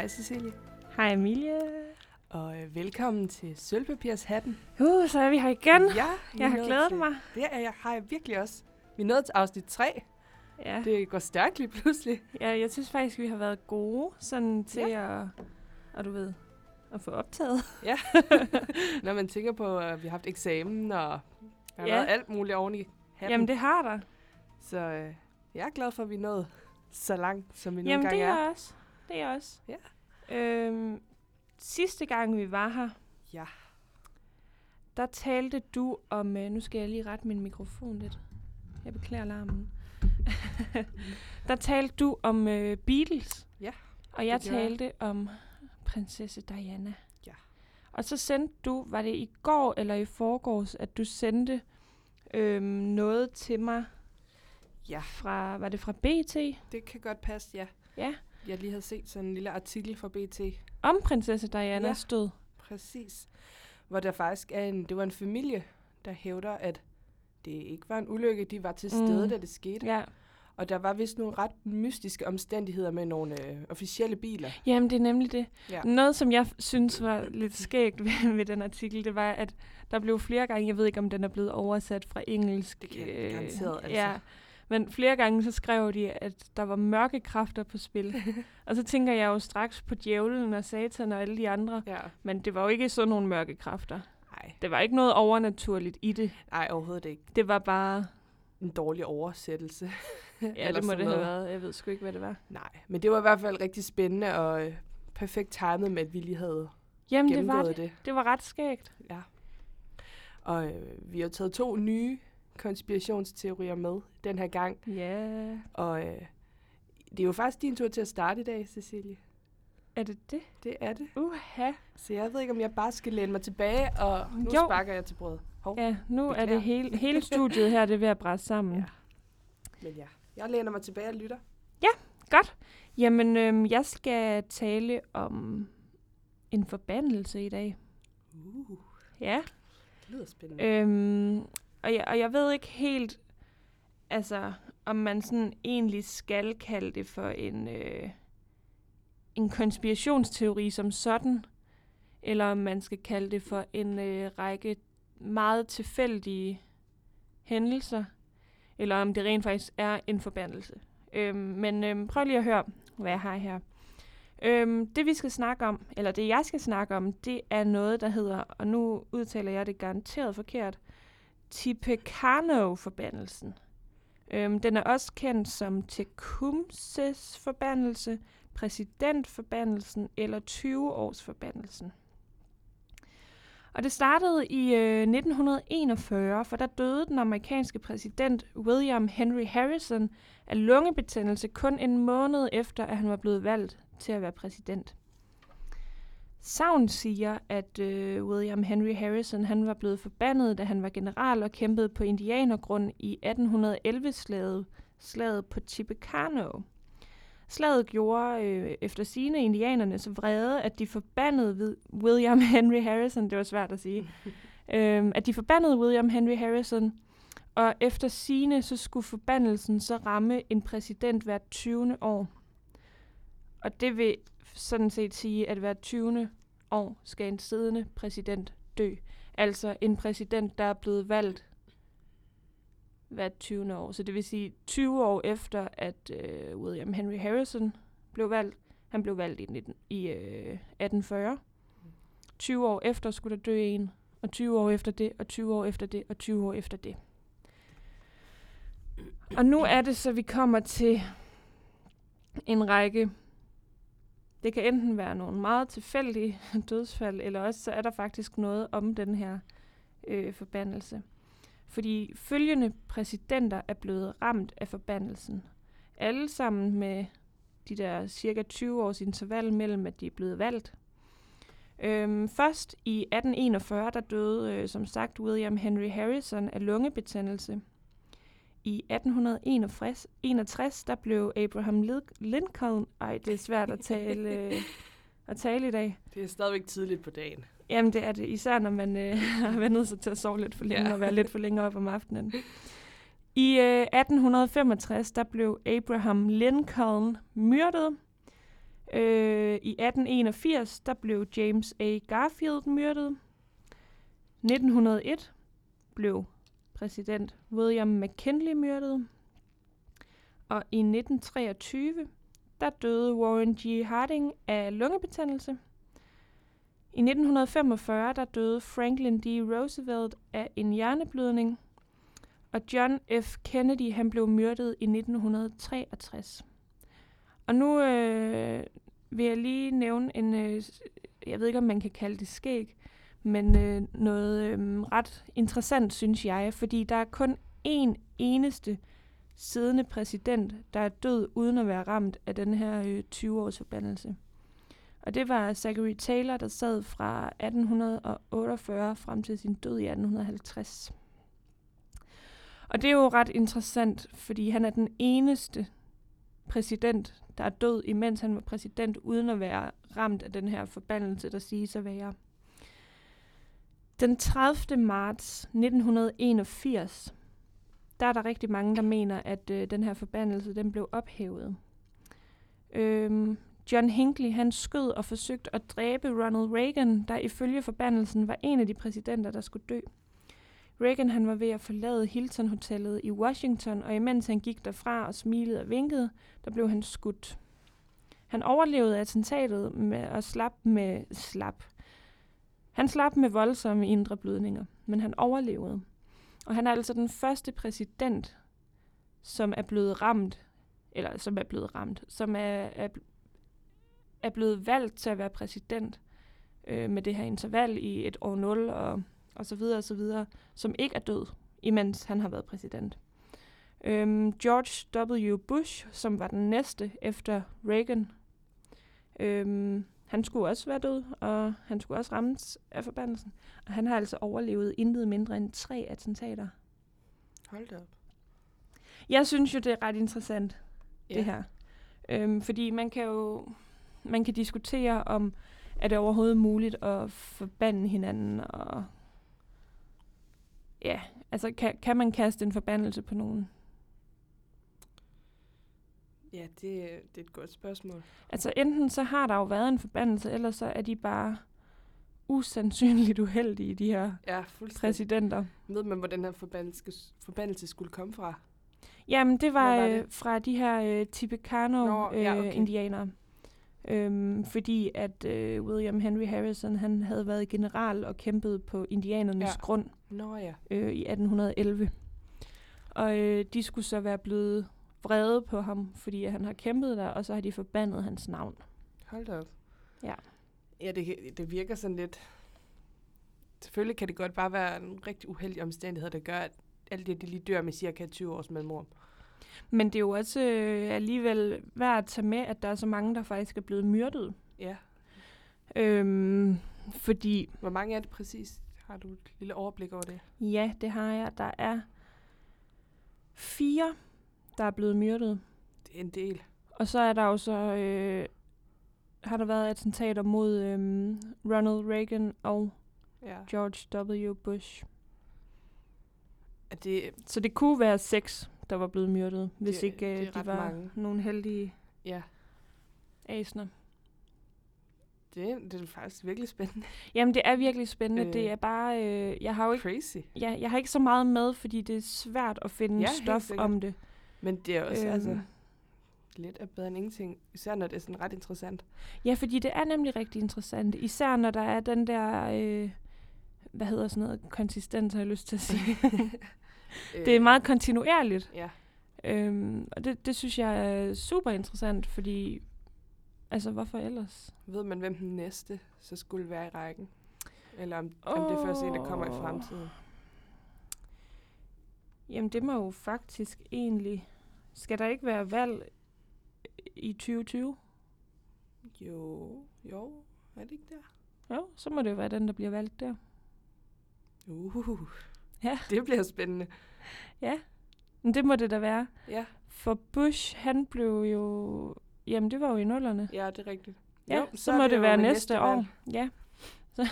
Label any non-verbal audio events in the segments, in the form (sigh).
Hej Cecilie, Hej Emilie. og øh, velkommen til Sølvpapirshatten. Uh, så er vi her igen. Ja, Jeg har glædet til- mig. Det er jeg, har jeg virkelig også. Vi er nået til afsnit 3. Ja. Det går stærkt lige pludselig. ja, jeg synes faktisk, vi har været gode sådan til at, og du ved, at få optaget. (laughs) Når man tænker på, at vi har haft eksamen, og der har Ja. været alt muligt oven i hatten. Jamen, det har der. Så øh, jeg er glad for, at vi nået så langt, som vi nu Jamen, engang det er er. jeg også. Det er jeg også. Ja. Øhm, sidste gang, vi var her, Ja. der talte du om... Øh, nu skal jeg lige rette min mikrofon lidt. Jeg beklager larmen. (laughs) der talte du om øh, Beatles. Ja, Og jeg gjorde jeg. talte om prinsesse Diana. Ja. Og så sendte du, var det i går eller i forgårs, at du sendte øhm, noget til mig Ja. fra, var det fra BT? Det kan godt passe, ja. Ja. Jeg lige havde set sådan en lille artikel fra BT. Om prinsesse Dianas Ja. stød. Præcis. Hvor der faktisk er en, det var en familie, der hævder, at det ikke var en ulykke, de var til stede, Mm. da det skete. Ja. Og der var vist nogle ret mystiske omstændigheder med nogle øh, officielle biler. Jamen, det er nemlig det. Ja. Noget, som jeg synes var lidt skægt ved, (laughs) ved den artikel, det var, at der blev flere gange, jeg ved ikke, om den er blevet oversat fra engelsk. Det kan jeg garanteret, altså. Ja, men flere gange så skrev de, at der var mørke kræfter på spil. (laughs) og så tænker jeg jo straks på djævlen og satan og alle de andre. Ja. Men det var jo ikke sådan nogle mørke kræfter. Nej, Det var ikke noget overnaturligt i det. nej, overhovedet ikke. Det var bare... En dårlig oversættelse. Ja, (laughs) Eller det må det have noget. været. Jeg ved sgu ikke, hvad det var. Nej, men det var i hvert fald rigtig spændende og øh, perfekt timet med, at vi lige havde Jamen, det var det. det. Det var ret skægt. Ja. Og øh, vi har taget to nye konspirationsteorier med den her gang. Ja. Og øh, det er jo faktisk din tur til at starte i dag, Cecilie. Er det det? Det er det. Uha. Så jeg ved ikke, om jeg bare skal læne mig tilbage, og nu Jo. sparker jeg til brødet. Hov. Ja, nu er Beklager. det hele, (laughs) hele studiet her, det er ved at bræsse sammen. Ja. Men ja, jeg læner mig tilbage og lytter. Godt. Jamen, øhm, jeg skal tale om en forbandelse i dag. Uh, Ja. det lyder spændende. Øhm, og, jeg, og jeg ved ikke helt, altså, om man sådan egentlig skal kalde det for en, øh, en konspirationsteori som sådan, eller om man skal kalde det for en øh, række meget tilfældige hændelser, eller om det rent faktisk er en forbandelse. Øhm, men øhm, prøv lige at høre, hvad jeg har her. Øhm, det vi skal snakke om, eller det jeg skal snakke om, det er noget, der hedder, og nu udtaler jeg det garanteret forkert, Tippecanoe-forbandelsen. Øhm, den er også kendt som Tecumsehs forbandelse, præsidentforbandelsen eller 20-års-forbandelsen. Og det startede i øh, 1941, for der døde den amerikanske præsident William Henry Harrison af lungebetændelse kun en måned efter, at han var blevet valgt til at være præsident. Savn siger, at øh, William Henry Harrison han var blevet forbandet, da han var general og kæmpede på indianergrund i 1811-slaget slaget på Tippecanoe. Slaget gjorde øh, efter sine indianerne så vrede, at de forbandede William Henry Harrison, det var svært at sige, (laughs) øh, at de forbandede William Henry Harrison, og efter sine så skulle forbandelsen så ramme en præsident hvert 20. år. Og det vil sådan set sige, at hver 20. år skal en siddende præsident dø. Altså en præsident, der er blevet valgt hvert 20. år. Så det vil sige 20 år efter, at øh, William Henry Harrison blev valgt. Han blev valgt i, 19, i øh, 1840. 20 år efter skulle der dø en, og 20 år efter det, og 20 år efter det, og 20 år efter det. Og nu er det så, vi kommer til en række det kan enten være nogle meget tilfældige (laughs) dødsfald, eller også så er der faktisk noget om den her øh, forbandelse. Fordi følgende præsidenter er blevet ramt af forbandelsen. Alle sammen med de der cirka 20 års interval mellem, at de er blevet valgt. Øhm, først i 1841, der døde øh, som sagt William Henry Harrison af lungebetændelse. I 1861, der blev Abraham Lincoln, ej det er svært at tale, (laughs) at tale i dag. Det er stadigvæk tidligt på dagen. Jamen det er det, især når man øh, (laughs) har vendet sig til at sove lidt for længe Ja. og være lidt for længe op om aftenen. I øh, 1865, der blev Abraham Lincoln myrdet. Øh, I 1881, der blev James A. Garfield myrdet. 1901 blev præsident William McKinley myrdet. Og i 1923, der døde Warren G. Harding af lungebetændelse. I 1945, der døde Franklin D. Roosevelt af en hjerneblødning. Og John F. Kennedy, han blev myrdet i 1963. Og nu øh, vil jeg lige nævne en, øh, jeg ved ikke om man kan kalde det skæg, men øh, noget øh, ret interessant, synes jeg, fordi der er kun én eneste siddende præsident, der er død uden at være ramt af den her øh, 20-års forbandelse. Og det var Zachary Taylor, der sad fra 1848 frem til sin død i 1850. Og det er jo ret interessant, fordi han er den eneste præsident, der er død, imens han var præsident, uden at være ramt af den her forbandelse, der siges at være. Den 30. marts 1981, der er der rigtig mange, der mener, at øh, den her forbandelse den blev ophævet. Øhm, John Hinckley han skød og forsøgte at dræbe Ronald Reagan, der ifølge forbandelsen var en af de præsidenter, der skulle dø. Reagan han var ved at forlade Hilton Hotellet i Washington, og imens han gik derfra og smilede og vinkede, der blev han skudt. Han overlevede attentatet med at slap med slap. Han slap med voldsomme indre blødninger, men han overlevede. Og han er altså den første præsident, som er blevet ramt, eller som er blevet ramt, som er, er, er blevet valgt til at være præsident øh, med det her interval i et år 0 og, og så videre og så videre, som ikke er død, imens han har været præsident. Øhm, George W. Bush, som var den næste efter Reagan, øhm, han skulle også være død, og han skulle også rammes af forbandelsen. Og han har altså overlevet intet mindre end tre attentater. Hold da op. Jeg synes jo, det er ret interessant, Ja. det her. Øhm, fordi man kan jo man kan diskutere om, er det overhovedet muligt at forbande hinanden, og ja, altså kan, kan man kaste en forbandelse på nogen? Ja, det, det er et godt spørgsmål. Altså enten så har der jo været en forbandelse, eller så er de bare usandsynligt uheldige, de her Ja, præsidenter. Ved man, hvor den her forbandelse, forbandelse skulle komme fra? Jamen, det var, var øh, det? fra de her øh, Nå, Tibetano-indianere. ja, Øh, okay. øhm, fordi at øh, William Henry Harrison, han havde været general og kæmpet på indianernes Ja. grund Nå ja. øh, i 1811. Og øh, de skulle så være blevet vrede på ham, fordi han har kæmpet der, og så har de forbandet hans navn. Hold da op. Ja. Ja, det, det virker sådan lidt... Selvfølgelig kan det godt bare være en rigtig uheldig omstændighed, der gør, at alle de, de lige dør med cirka 20 års mellemrum. Men det er jo også øh, alligevel værd at tage med, at der er så mange, der faktisk er blevet myrdet. Ja. Øhm, fordi Hvor mange er det præcis? Har du et lille overblik over det? Ja, det har jeg. Der er fire, der er blevet myrdet. Det er en del. Og så er der jo så, øh, har der været attentater mod øh, Ronald Reagan og Ja. George W. Bush. Er det, Så det kunne være seks, der var blevet myrdet, hvis Det- ikke det øh, de ret var mange. nogle heldige ja, asner. det, er- det er faktisk virkelig spændende. Jamen, det er virkelig spændende. Øh. Det er bare, øh, jeg har jo ikke, Crazy. ja, jeg har ikke så meget med, fordi det er svært at finde Ja, stof om det. Men det er også øhm. altså Øhm. lidt er bedre end ingenting. Især når det er sådan ret interessant. Ja, fordi det er nemlig rigtig interessant. Især når der er den der, øh, hvad hedder sådan noget, konsistens, har jeg lyst til at sige. (laughs) det er meget kontinuerligt. Øh, Ja, Øhm, og det, det synes jeg er super interessant, fordi, altså hvorfor ellers? ved man, hvem den næste så skulle være i rækken? Eller om, oh. om det er først en, der kommer i fremtiden? Jamen det må jo faktisk egentlig, skal der ikke være valg i 2020? Jo, jo, er det ikke der? Jo, så må det jo være den, der bliver valgt der. Uh, Ja. (laughs) det bliver spændende. Ja, men det må det da være. Ja, For Bush, han blev jo, jamen det var jo i nullerne. ja det er rigtigt. Ja, Jo, så, er må det, jo være ved næste, år. valg. Ja. (laughs) Så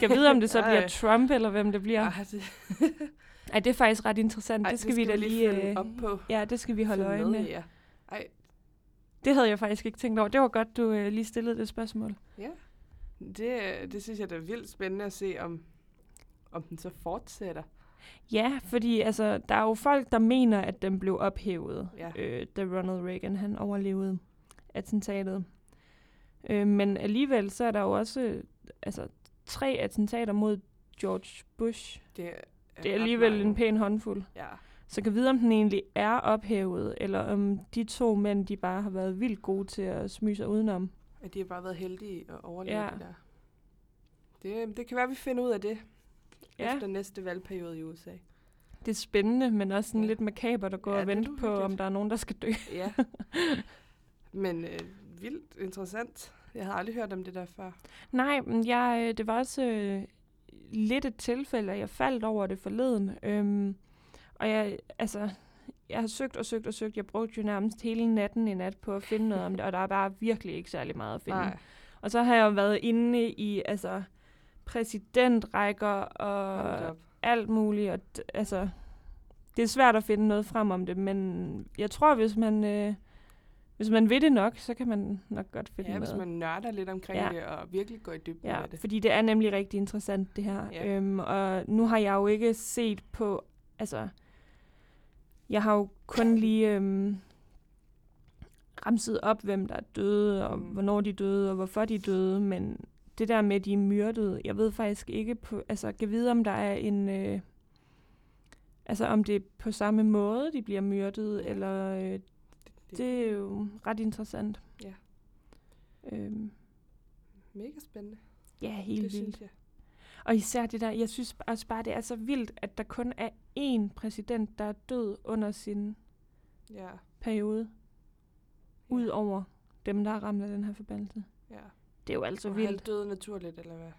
kan vide, om det så (laughs) bliver Trump, eller hvem det bliver. Ej, det, Ej, det er faktisk ret interessant. ej, det skal vi da lige... følge øh, op på. Ja, det skal vi holde øje med. Ja. Ej, Det havde jeg faktisk ikke tænkt over. Det var godt, du øh, lige stillede det spørgsmål. Ja. Det, det synes jeg, det er vildt spændende at se, om, om den så fortsætter. Ja, fordi altså, der er jo folk, der mener, at den blev ophævet, Ja. øh, da Ronald Reagan han overlevede attentatet. Øh, men alligevel så er der jo også øh, altså, tre attentater mod George Bush. Det Det er alligevel mange. en pæn håndfuld. Ja. Så kan vide, om den egentlig er ophævet, eller om de to mænd, de bare har været vildt gode til at smyge sig udenom. At de har bare været heldige at overleve Ja. det der. Det, det kan være, vi finder ud af det Ja. efter næste valgperiode i USA. Det er spændende, men også sådan Ja. lidt makabert at gå Ja, og det er vente på, om der er nogen, der skal dø. (laughs) Ja. Men øh, vildt interessant. Jeg har aldrig hørt om det der før. Nej, men jeg, øh, det var også øh, lidt et tilfælde, at jeg faldt over det forleden. Øhm, og jeg, altså, jeg har søgt og søgt og søgt. Jeg brugte jo nærmest hele natten i nat på at finde noget om det, og der er bare virkelig ikke særlig meget at finde. Nej. Og så har jeg jo været inde i altså, præsidentrækker og alt muligt. Og d- altså, det er svært at finde noget frem om det, men jeg tror, hvis man, øh, hvis man ved det nok, så kan man nok godt finde Ja, noget. hvis man nørder lidt omkring Ja. ja. det og virkelig går i dybden Ja, med det. fordi det er nemlig rigtig interessant, det her. Ja. Øhm, og nu har jeg jo ikke set på, altså, jeg har jo kun (clears throat) lige øhm, ramset op, hvem der er døde, og Mm. hvornår de døde, og hvorfor de døde, men det der med, at de er myrdede, jeg ved faktisk ikke, på, altså, kan vide, om der er en, øh, altså, om det er på samme måde, de bliver myrdet, Ja. eller øh, det, det er jo ret interessant. Ja. Øhm, mega spændende. ja, helt det vildt. synes jeg. Og især det der, jeg synes også bare, det er så vildt, at der kun er én præsident, der er død under sin Ja. periode, Ja. ud over dem, der er ramt af den her forbandelse. ja. Det er jo altså Og han vildt. døde naturligt, eller hvad?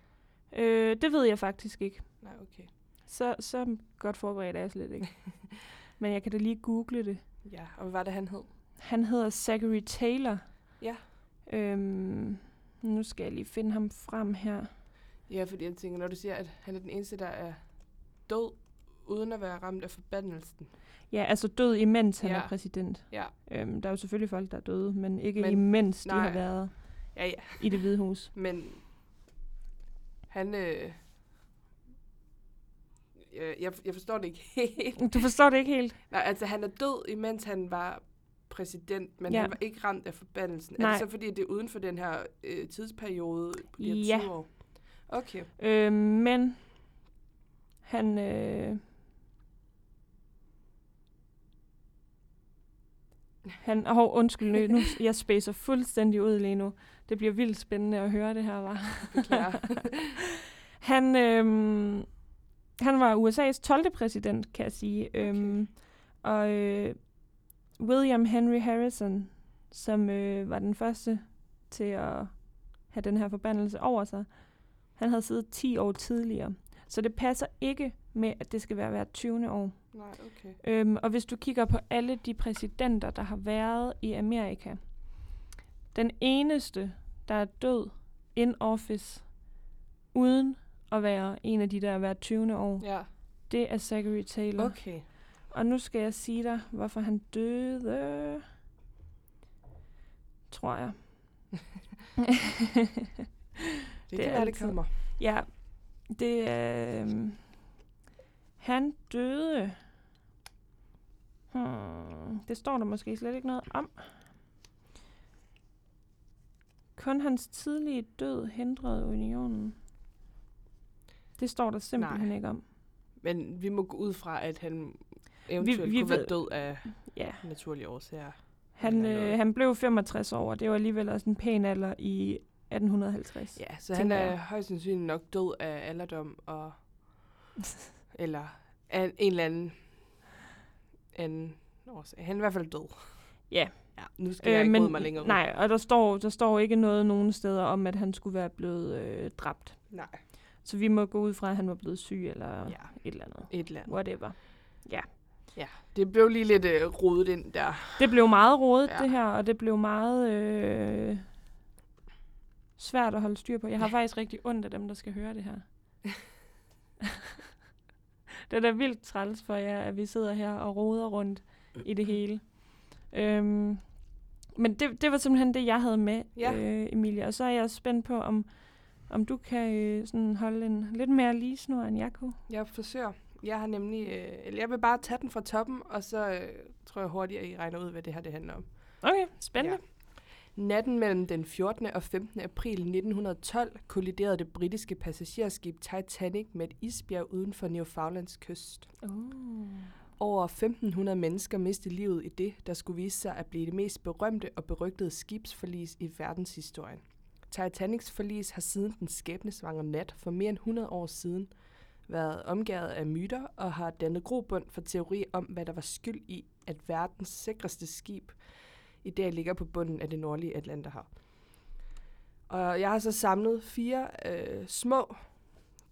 Øh, det ved jeg faktisk ikke. Nej, okay. Så, så godt forberedt er jeg slet ikke. (laughs) Men jeg kan da lige google det. Ja, og hvad var det, han hed? Han hedder Zachary Taylor. Ja. Øhm, nu skal jeg lige finde ham frem her. Ja, fordi jeg tænker, når du siger, at han er den eneste, der er død, uden at være ramt af forbandelsen. Ja, altså død imens han Ja. er præsident. Ja, Øhm, der er jo selvfølgelig folk, der er døde, men ikke Men- imens de nej. har været ja, ja. i det hvide hus. (laughs) Men han... Øh, jeg, jeg, jeg forstår det ikke helt. Du forstår det ikke helt? Nej, altså han er død, imens han var præsident, men Ja. han var ikke ramt af forbandelsen. Nej. Er det så fordi, det er uden for den her øh, tidsperiode på de her Ja. 20 år? Okay. Øh, men han... Øh, han... Åh, oh, undskyld, nu, nu, (laughs) jeg spacer fuldstændig ud lige nu. Det bliver vildt spændende at høre det her, var. (laughs) Han, øh, han var USA's 12. præsident, kan jeg sige. Okay. Øhm, og øh, William Henry Harrison, som øh, var den første til at have den her forbandelse over sig, han havde siddet 10 år tidligere. Så det passer ikke med, at det skal være hvert 20. år. Nej, okay. Øhm, og hvis du kigger på alle de præsidenter, der har været i Amerika, den eneste, der er død in office, uden at være en af de der hvert 20. år, Ja, det er Zachary Taylor. okay. Og nu skal jeg sige dig, hvorfor han døde. Tror jeg. Det, (laughs) Det det er være, det altid- kommer. ja, det er... øhm, han døde... Hmm, det står der måske slet ikke noget om. Kun hans tidlige død hindrede unionen. Det står der simpelthen Nej. ikke om. Men vi må gå ud fra, at han eventuelt vi kunne være ved- død af Ja, naturlige årsager. han, øh, han blev 65 år, og det var alligevel også en pæn alder i 1850. Ja, så han er jeg. højst sandsynligt nok død af alderdom og... (laughs) eller af en eller anden... anden årsag. Han er i hvert fald død. Ja. Ja, nu skal øh, jeg ikke men, mig længere ud. nej, og der står, der står ikke noget nogen steder om, at han skulle være blevet øh, dræbt. Nej. Så vi må gå ud fra, at han var blevet syg eller ja. Ja, et eller andet. et eller andet. Whatever. Ja, det blev lige lidt øh, rodet ind der. Det blev meget rodet, ja. Ja. det her, og det blev meget øh, svært at holde styr på. Jeg har faktisk rigtig ondt af dem, der skal høre det her. (laughs) det er da vildt træls for jer, at vi sidder her og roder rundt i det hele. Øhm, Men det, det var simpelthen det, jeg havde med, Ja. øh, Emilie. Og så er jeg spændt på, om, om du kan øh, sådan holde en lidt mere lige snor, end jeg kunne. Jeg forsøger. Jeg har nemlig... Øh, eller jeg vil bare tage den fra toppen, og så øh, tror jeg hurtigt, at I regner ud, hvad det her det handler om. Okay, spændende. Natten mellem den 14. og 15. april 1912 kolliderede det britiske passagerskib Titanic med et isbjerg uden for Newfoundlands kyst. Ja. Oh. Over 1500 mennesker mistede livet i det, der skulle vise sig at blive det mest berømte og berygtede skibsforlis i verdenshistorien. Titanics forlis har siden den skæbnesvangre nat for mere end 100 år siden været omgivet af myter og har dannet grobund for teori om, hvad der var skyld i, at verdens sikreste skib i dag ligger på bunden af det nordlige Atlanterhav. Og jeg har så samlet fire øh, små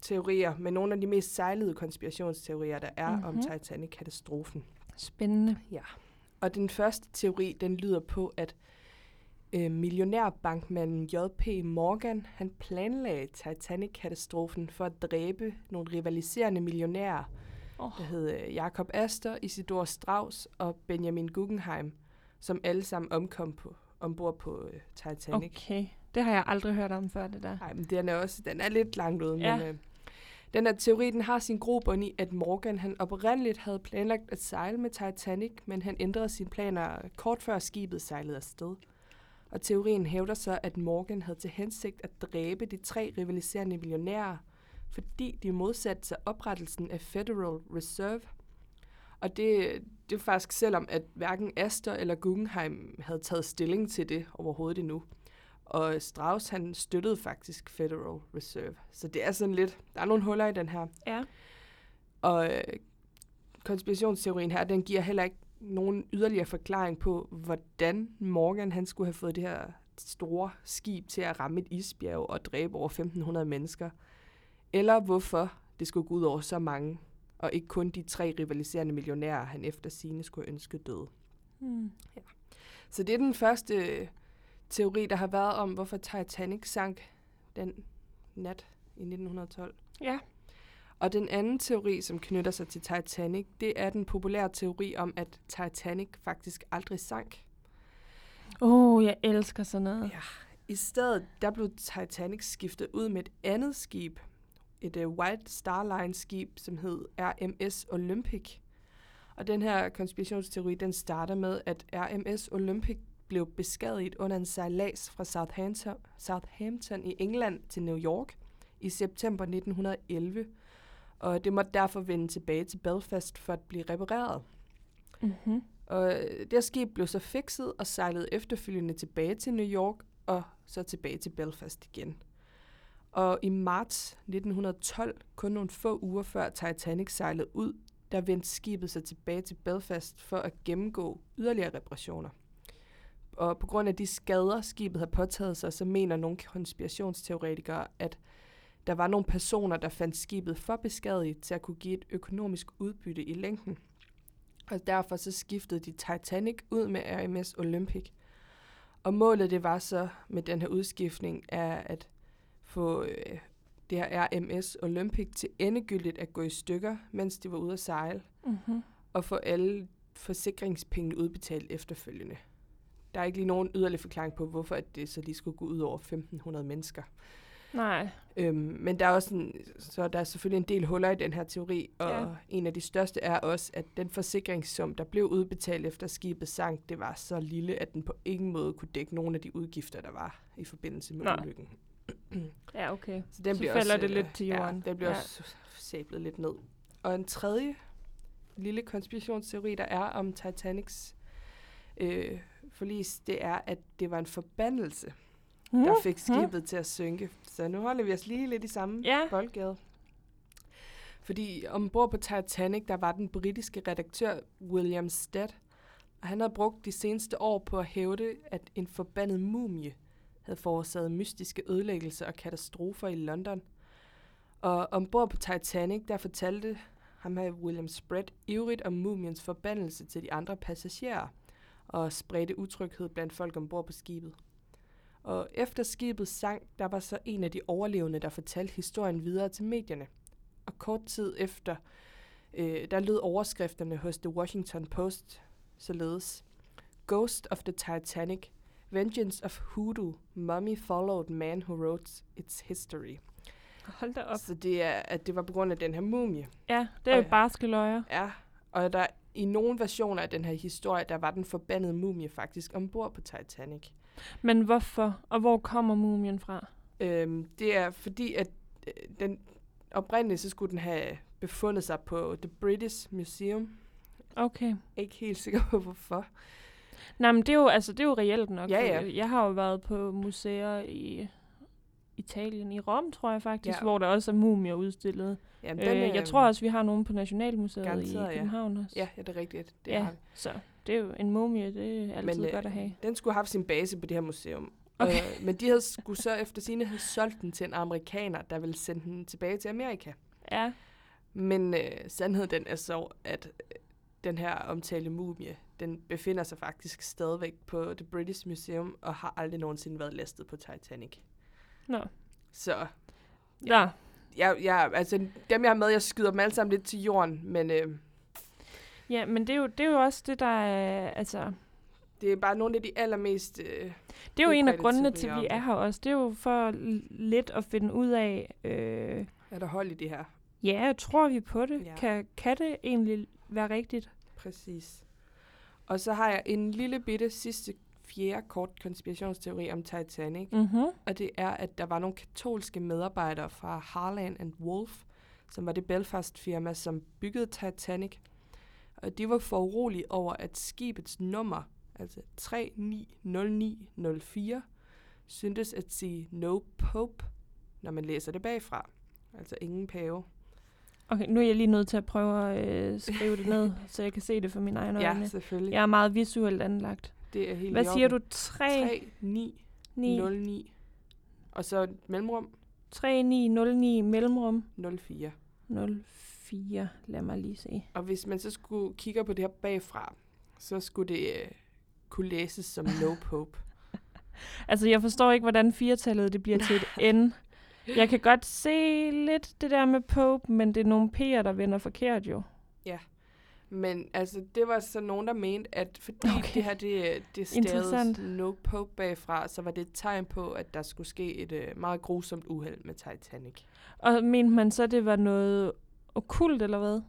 teorier med nogle af de mest sejlede konspirationsteorier, der er mm-hmm. om Mhm. Titanic-katastrofen. Spændende. Og den første teori, den lyder på, at øh, millionærbankmanden J.P. Morgan, han planlagde Titanic-katastrofen for at dræbe nogle rivaliserende millionærer, Oh. der hed øh, Jacob Astor, Isidor Strauss og Benjamin Guggenheim, som alle sammen omkom på, ombord på øh, Titanic. Okay, det har jeg aldrig hørt om før, det der. Nej, men den er også den er lidt langt ude, Ja. men øh, den her teori, den har sin grobund i, at Morgan han oprindeligt havde planlagt at sejle med Titanic, men han ændrede sine planer kort før skibet sejlede afsted. Og teorien hævder så, at Morgan havde til hensigt at dræbe de tre rivaliserende millionærer, fordi de modsatte sig oprettelsen af Federal Reserve. Og det, det er faktisk selvom, at hverken Astor eller Guggenheim havde taget stilling til det overhovedet endnu. Og Strauss, han støttede faktisk Federal Reserve. Så det er sådan lidt, der er nogle huller i den her. Ja. Og øh, konspirationsteorien her, den giver heller ikke nogen yderligere forklaring på, hvordan Morgan han skulle have fået det her store skib til at ramme et isbjerg og dræbe over 1500 mennesker. Eller hvorfor det skulle gå ud over så mange, og ikke kun de tre rivaliserende millionærer, han efter sine skulle ønske døde. Hmm. Så det er den første øh, teori, der har været om, hvorfor Titanic sank den nat i 1912. Ja. Og den anden teori, som knytter sig til Titanic, det er den populære teori om, at Titanic faktisk aldrig sank. Åh, oh, jeg elsker sådan noget. Ja. I stedet, der blev Titanic skiftet ud med et andet skib. Et uh, White Star Line skib, som hed RMS Olympic. Og den her konspirationsteori, den starter med, at RMS Olympic blev beskadiget under en sejlads fra Southampton, Southampton i England til New York i september 1911. Og det måtte derfor vende tilbage til Belfast for at blive repareret. Mm-hmm. Og øh, det her skib blev så fikset og sejlede efterfølgende tilbage til New York og så tilbage til Belfast igen. Og i marts 1912, kun nogle få uger før Titanic sejlede ud, der vendte skibet sig tilbage til Belfast for at gennemgå yderligere reparationer. Og på grund af de skader, skibet har påtaget sig, så mener nogle konspirationsteoretikere, at der var nogle personer, der fandt skibet for beskadiget til at kunne give et økonomisk udbytte i længden. Og derfor så skiftede de Titanic ud med RMS Olympic. Og målet det var så med den her udskiftning er at få øh, det her RMS Olympic til endegyldigt at gå i stykker, mens de var ude at sejle, Mm-hmm. og få alle forsikringspengene udbetalt efterfølgende. Der er ikke lige nogen yderligere forklaring på, hvorfor at det så lige skulle gå ud over 1.500 mennesker. Nej. Øhm, men der er også en, så der er selvfølgelig en del huller i den her teori, og Ja. en af de største er også, at den forsikringssum, der blev udbetalt efter skibet sank, det var så lille, at den på ingen måde kunne dække nogle af de udgifter, der var i forbindelse med Nej. ulykken. (clears throat) Ja, okay. Så, den Så bliver falder også, det lidt til jorden. Ja, den bliver ja. også sablet lidt ned. Og en tredje lille konspirationsteori, der er om Titanics øh, forlis, det er, at det var en forbandelse, Mm. der fik skibet til at synke. Så nu holder vi os lige lidt i samme Ja. boldgade. Fordi ombord på Titanic, der var den britiske redaktør William Stead, og han havde brugt de seneste år på at hævde, at en forbandet mumie havde forårsaget mystiske ødelæggelser og katastrofer i London. Og ombord på Titanic, der fortalte ham her William Spread ivrigt om mumiens forbandelse til de andre passagerer, og spredte utryghed blandt folk ombord på skibet. Og efter skibet sank, der var så en af de overlevende, der fortalte historien videre til medierne. Og kort tid efter, øh, der lød overskrifterne hos The Washington Post således. Ghost of the Titanic. Vengeance of Hoodoo. Mummy followed man who wrote its history. Hold da op. Så det er, at det var på grund af den her mumie. Ja, det er jo Og- barske løjer. Ja, og der i nogle versioner af den her historie, der var den forbandede mumie faktisk ombord på Titanic. Men hvorfor? Og hvor kommer mumien fra? Øhm, det er fordi, at øh, den oprindeligt, så skulle den have befundet sig på The British Museum. Okay. Ikke helt sikker på, hvorfor. Nej, men det er jo, altså, det er jo reelt nok. Ja, ja. Jeg har jo været på museer i Italien, i Rom, tror jeg faktisk, Ja. hvor der også er mumier udstillet. Jamen, Øh, jeg tror også, vi har nogen på Nationalmuseet i garanteret, ja. København også. Ja, ja, det er rigtigt. Det Ja. har vi. Så det er jo en mumie, det er altid Men, øh, godt at have. Den skulle have haft sin base på det her museum. Okay. Øh, men de havde skulle så efter sine have solgt den til en amerikaner, der ville sende den tilbage til Amerika. Ja, Men øh, sandheden den er så, at øh, den her omtalte mumie, den befinder sig faktisk stadigvæk på The British Museum, og har aldrig nogensinde været lastet på Titanic. nå. Så Ja. jeg, jeg, altså, dem jeg har med, jeg skyder dem alle sammen lidt til jorden, men øh, Ja, men det er, jo, det er jo også det, der er, altså, det er bare nogle af de allermest... Øh, det er jo en af grundene til, at vi er her også. Det er jo for lidt at finde ud af, øh, er der hold i det her? ja, tror vi på det? Ja. Kan, kan det egentlig være rigtigt? Præcis. Og så har jeg en lille bitte sidste fjerde kort konspirationsteori om Titanic. Mhm. Og det er, at der var nogle katolske medarbejdere fra Harland and Wolff, som var det Belfast-firma, som byggede Titanic. Og de var for urolige over, at skibets nummer, altså 390904, syntes at sige no pope, når man læser det bagfra. Altså ingen pave. Okay, nu er jeg lige nødt til at prøve at øh, skrive det ned, (laughs) så jeg kan se det for mine egne øjne. Ja, selvfølgelig. Jeg er meget visuelt anlagt. Det er helt Hvad siger du? orden. 3, 9, 3909. Og så mellemrum 3, 9, 0, 9, mellemrum 04. 0, 4. Lad mig lige se. Og hvis man så skulle kigge på det her bagfra, så skulle det øh, kunne læses som no (laughs) pope. Altså, jeg forstår ikke, hvordan firetallet det bliver til et (laughs) N. Jeg kan godt se lidt det der med Pope, men det er nogle P'er, der vender forkert jo. Men altså, det var så nogen, der mente, at fordi Okay. det her, det, det Interessant. staves no pope bagfra, så var det et tegn på, at der skulle ske et øh, meget grusomt uheld med Titanic. Og mente man så, det var noget okkult, eller hvad?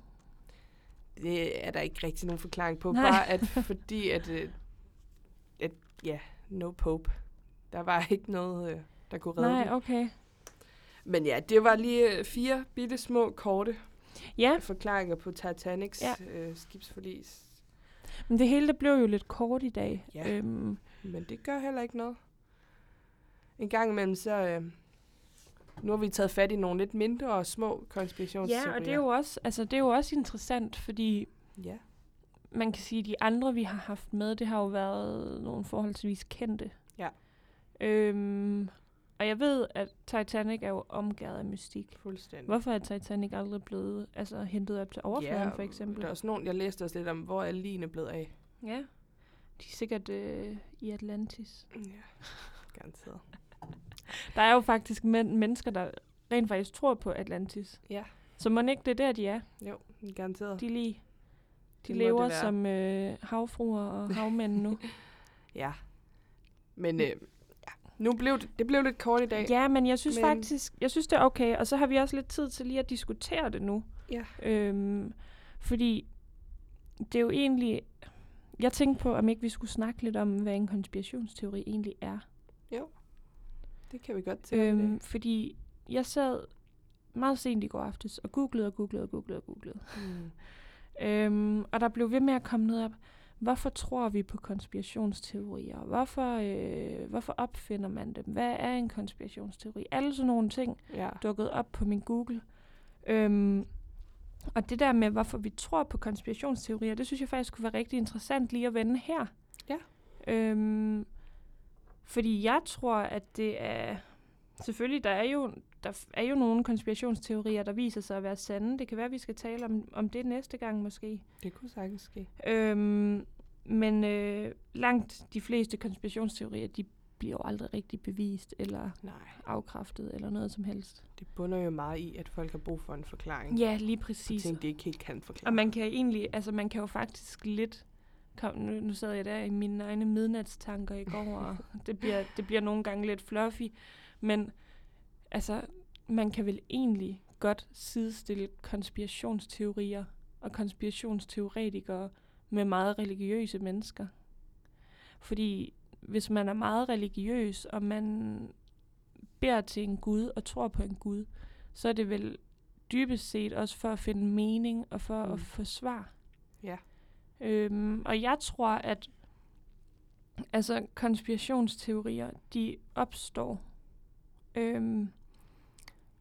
Det er der ikke rigtig nogen forklaring på. Nej. Bare at (laughs) fordi, at, øh, at ja, no pope. Der var ikke noget, øh, der kunne redde Nej, den. okay. Men ja, det var lige øh, fire bitte små, korte Ja, forklaringer på Titanics ja. øh, skibsforlis. men det hele det blev jo lidt kort i dag. Ja. Øhm, Men det gør heller ikke noget. En gang imellem, så... Øh, nu har vi taget fat i nogle lidt mindre og små konspirationsteorier. ja, og det er, jo også, altså, det er jo også interessant, fordi Ja, man kan sige, at de andre, vi har haft med, det har jo været nogle forholdsvis kendte. Ja. Øhm, og jeg ved, at Titanic er jo omgivet af mystik. fuldstændig. Hvorfor er Titanic aldrig blevet altså, hentet op til overfladen, ja, for eksempel? Der er også nogen, jeg læste også lidt om, hvor er ligene blevet af. Ja. De er sikkert øh, i Atlantis. Ja, (laughs) garanteret. (laughs) Der er jo faktisk men- mennesker, der rent faktisk tror på Atlantis. Ja, Så må ikke det er der, de er? jo, garanteret. De lige... De Det lever som øh, havfruer og (laughs) havmænd nu. Ja. Men øh, ja, nu blev det, det blev lidt kort i dag. ja, men jeg synes Men- faktisk, jeg synes det er okay. Og så har vi også lidt tid til lige at diskutere det nu. Ja. Øhm, fordi det er jo egentlig... Jeg tænkte på, om ikke vi skulle snakke lidt om, hvad en konspirationsteori egentlig er. Det kan vi godt til. Øhm, fordi jeg sad meget sent i går aftes og googlede og googlede og googlede og googlede. mm. (laughs) Øhm, og der blev ved med at komme noget op. Hvorfor tror vi på konspirationsteorier? Hvorfor, øh, hvorfor opfinder man dem? Hvad er en konspirationsteori? Alle sådan nogle ting Ja. dukkede op på min Google. Øhm, og det der med, hvorfor vi tror på konspirationsteorier, det synes jeg faktisk kunne være rigtig interessant lige at vende her. Ja. Øhm, fordi jeg tror, at det er... Selvfølgelig, der er jo, der er jo nogle konspirationsteorier, der viser sig at være sande. Det kan være, at vi skal tale om, om det næste gang måske. Det kunne sagtens ske. Øhm, men øh, langt de fleste konspirationsteorier, de bliver jo aldrig rigtig bevist eller Nej. afkræftet eller noget som helst. Det bunder jo meget i, at folk har brug for en forklaring. Ja, lige præcis. ting, de ikke helt kan forklare. Og man kan egentlig, altså man kan jo faktisk lidt kom, nu, nu sad jeg der i mine egne midnatstanker i går, og (laughs) det bliver, det bliver nogle gange lidt fluffy, men altså, man kan vel egentlig godt sidestille konspirationsteorier og konspirationsteoretikere med meget religiøse mennesker. Fordi hvis man er meget religiøs, og man beder til en Gud og tror på en Gud, så er det vel dybest set også for at finde mening og for mm. at få svar. Ja. Øhm, og jeg tror, at altså konspirationsteorier, de opstår, øhm,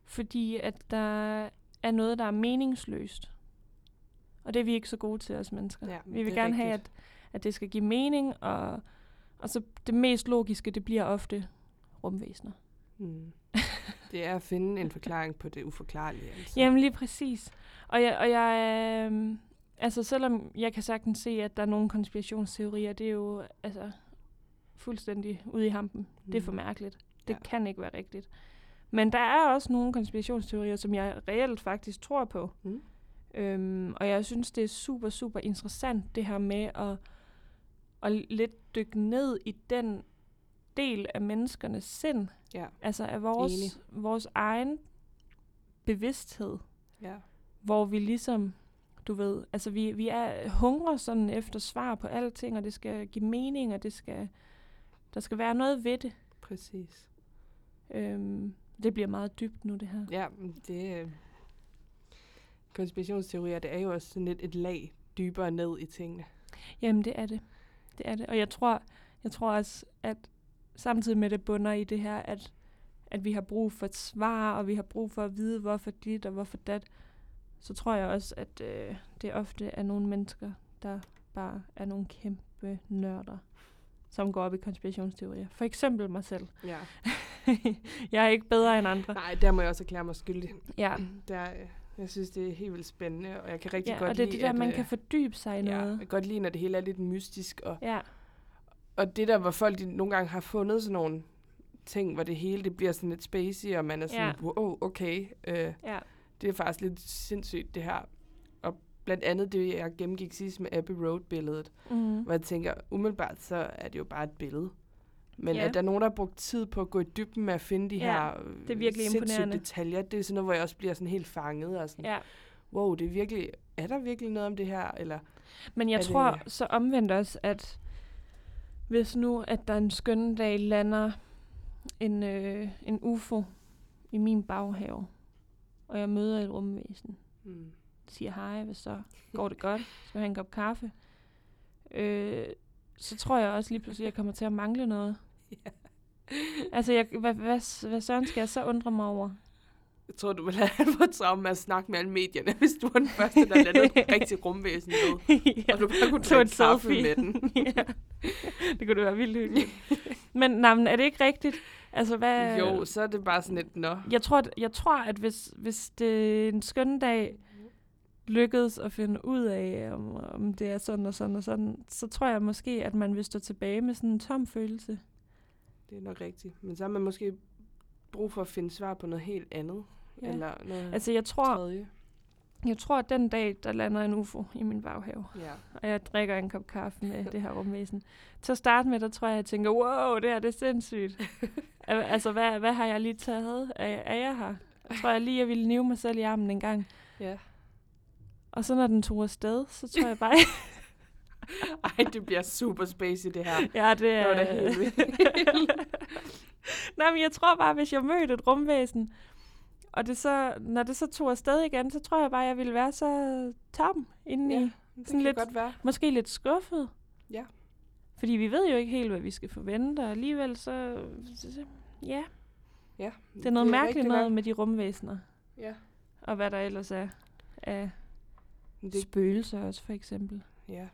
fordi at der er noget, der er meningsløst. Og det er vi ikke så gode til os mennesker. Ja, vi vil er gerne have, rigtigt. at, at det skal give mening, og, og så det mest logiske, det bliver ofte rumvæsener. Mm. Det er at finde en forklaring på det uforklarlige. Altså. Jamen lige præcis. Og jeg, og jeg øh, altså selvom jeg kan sagtens se, at der er nogle konspirationsteorier, det er jo altså fuldstændig ude i hampen. Mm. Det er for mærkeligt. Det Ja. kan ikke være rigtigt. Men der er også nogle konspirationsteorier, som jeg reelt faktisk tror på. Mm. Øhm, og jeg synes, det er super, super interessant, det her med at, at lidt dykke ned i den del af menneskernes sind, Ja, altså af vores, Enig. vores egen bevidsthed, ja. hvor vi ligesom, du ved, altså vi, vi er hungrer sådan efter svar på alting, og det skal give mening, og det skal, der skal være noget ved det. Præcis. Øhm, det bliver meget dybt nu, det her. Ja, det... øh, Konspirationsteorier, det er jo også sådan lidt et lag dybere ned i tingene. Jamen, det er det. Det er det. Og jeg tror, jeg tror også, at samtidig med det bunder i det her, at, at vi har brug for et svar, og vi har brug for at vide, hvorfor dit og hvorfor dat, så tror jeg også, at øh, det ofte er nogle mennesker, der bare er nogle kæmpe nørder, som går op i konspirationsteorier. For eksempel mig selv. Ja. (laughs) jeg er ikke bedre end andre. Nej, der må jeg også erklære mig skyldig. Ja, (clears throat) Der, øh, jeg synes, det er helt vildt spændende, og jeg kan rigtig ja godt og det er lide, det der, at, man øh, kan fordybe sig i Ja, noget. jeg kan godt lide, når det hele er lidt mystisk, og, Ja, og det der, hvor folk de nogle gange har fundet sådan nogle ting, hvor det hele det bliver sådan lidt spacey, og man er sådan, Ja. wow, okay, øh, ja, det er faktisk lidt sindssygt, det her. Og blandt andet det, jeg gennemgik sidst med Abbey Road-billedet, mm. hvor jeg tænker, umiddelbart så er det jo bare et billede. Men Ja. at der er nogen, der har brugt tid på at gå i dybden med at finde de Ja, her det er virkelig sindssyge imponerende. detaljer, det er sådan noget, hvor jeg også bliver sådan helt fanget. Og sådan, ja. wow, det er virkelig, er der virkelig noget om det her? Eller, Men jeg Er det- tror så omvendt også, at hvis nu, at der en skøn dag lander en, øh, en UFO i min baghave, og jeg møder et rumvæsen, hmm, siger hej, hvad så? Går det godt? Skal jeg have en kop kaffe? Øh, så tror jeg også lige pludselig, at jeg kommer til at mangle noget. Ja. Altså, jeg, hvad, hvad, hvad søren skal jeg så undre mig over? jeg tror, du vil have fået travlt (laughs) med at snakke med alle medierne, hvis du var den første, der landede et (laughs) rigtig rumvæsen med. ja. Og du bare kunne et kaffe selfie. med den. (laughs) ja. Det kunne da være vildt hyggeligt. Men nej, men er det ikke rigtigt? Altså, hvad... Jo, så er det bare sådan et, nå. Jeg tror, at, jeg tror, at hvis, hvis det en skøn dag lykkedes at finde ud af, om, om det er sådan og sådan og sådan, så tror jeg måske, at man vil stå tilbage med sådan en tom følelse. Det er nok rigtigt. Men så har man måske brug for at finde svar på noget helt andet. Ja. Eller noget Altså, jeg tror, tredje. Jeg tror, at den dag, der lander en UFO i min baghave, Ja. og jeg drikker en kop kaffe med (laughs) det her rumvæsen. Til at starte med, der tror jeg, at jeg tænker, wow, det her det er sindssygt. (laughs) Al- altså, hvad, hvad har jeg lige taget? Er, er jeg her? Jeg tror jeg lige, jeg ville nive mig selv i armen en gang. ja. Og så når den tog afsted, så tror jeg bare, (laughs) Ej, det bliver super spacey, det her. ja, det er... Det var da helt vildt. Nej, men jeg tror bare, hvis jeg mødte et rumvæsen, og det så, når det så tog afsted igen, så tror jeg bare, jeg ville være så tom indeni. Ja, Ja. det Sådan kan lidt- godt være. Måske lidt skuffet. Ja. Fordi vi ved jo ikke helt, hvad vi skal forvente, og alligevel så... så ja, Ja, det er noget det er mærkeligt noget nok. med de rumvæsener. Ja. Og hvad der ellers er af Det, spøgelser også, for eksempel. ja,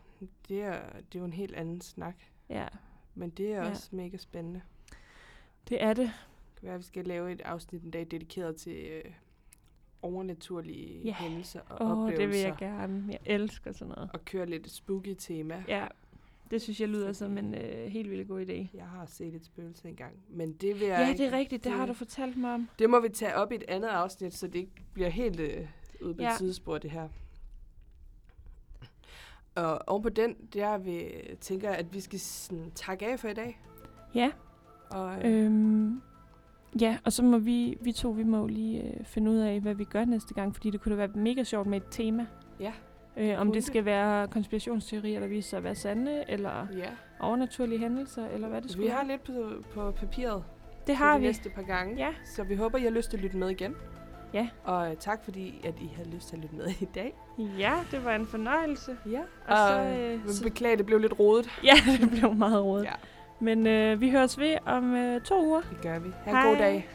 det er, det er jo en helt anden snak. Ja, Men det er Ja. også mega spændende. det er det. Være, vi skal lave et afsnit en dag dedikeret til øh, overnaturlige Ja. hændelser og oh, oplevelser. det vil jeg gerne. Jeg elsker sådan noget. Og køre lidt spooky tema. Ja, det synes jeg lyder som en øh, helt vildt god idé. Jeg har set et spøgelse engang, men det vil jeg Ja, ikke- det er rigtigt. Det har du fortalt mig om. Det må vi tage op i et andet afsnit, så det ikke bliver helt øh, ude på Ja. sidespor, det her. Og oven på den, der vil, tænker at vi skal sådan, takke af for i dag. Ja, Og, øh, øhm, ja, og så må vi, vi to, vi må lige øh, finde ud af, hvad vi gør næste gang, fordi det kunne da være mega sjovt med et tema. Ja, Øh, om det skal være konspirationsteorier, der viser sig at være sande, eller ja. overnaturlige hændelser, eller hvad det skulle Vi har være. lidt på, på papiret Det har de vi. næste par gange. Ja. Så vi håber, I har lyst til at lytte med igen. Ja. Og øh, tak fordi, at I har lyst til at lytte med i dag. Ja, det var en fornøjelse. Ja. Og så, Og, øh, øh, så- beklager, det blev lidt rodet. Ja, (laughs) det blev meget rådet. Ja, Men øh, vi høres ved om øh, to uger. det gør vi. Ha' en god dag.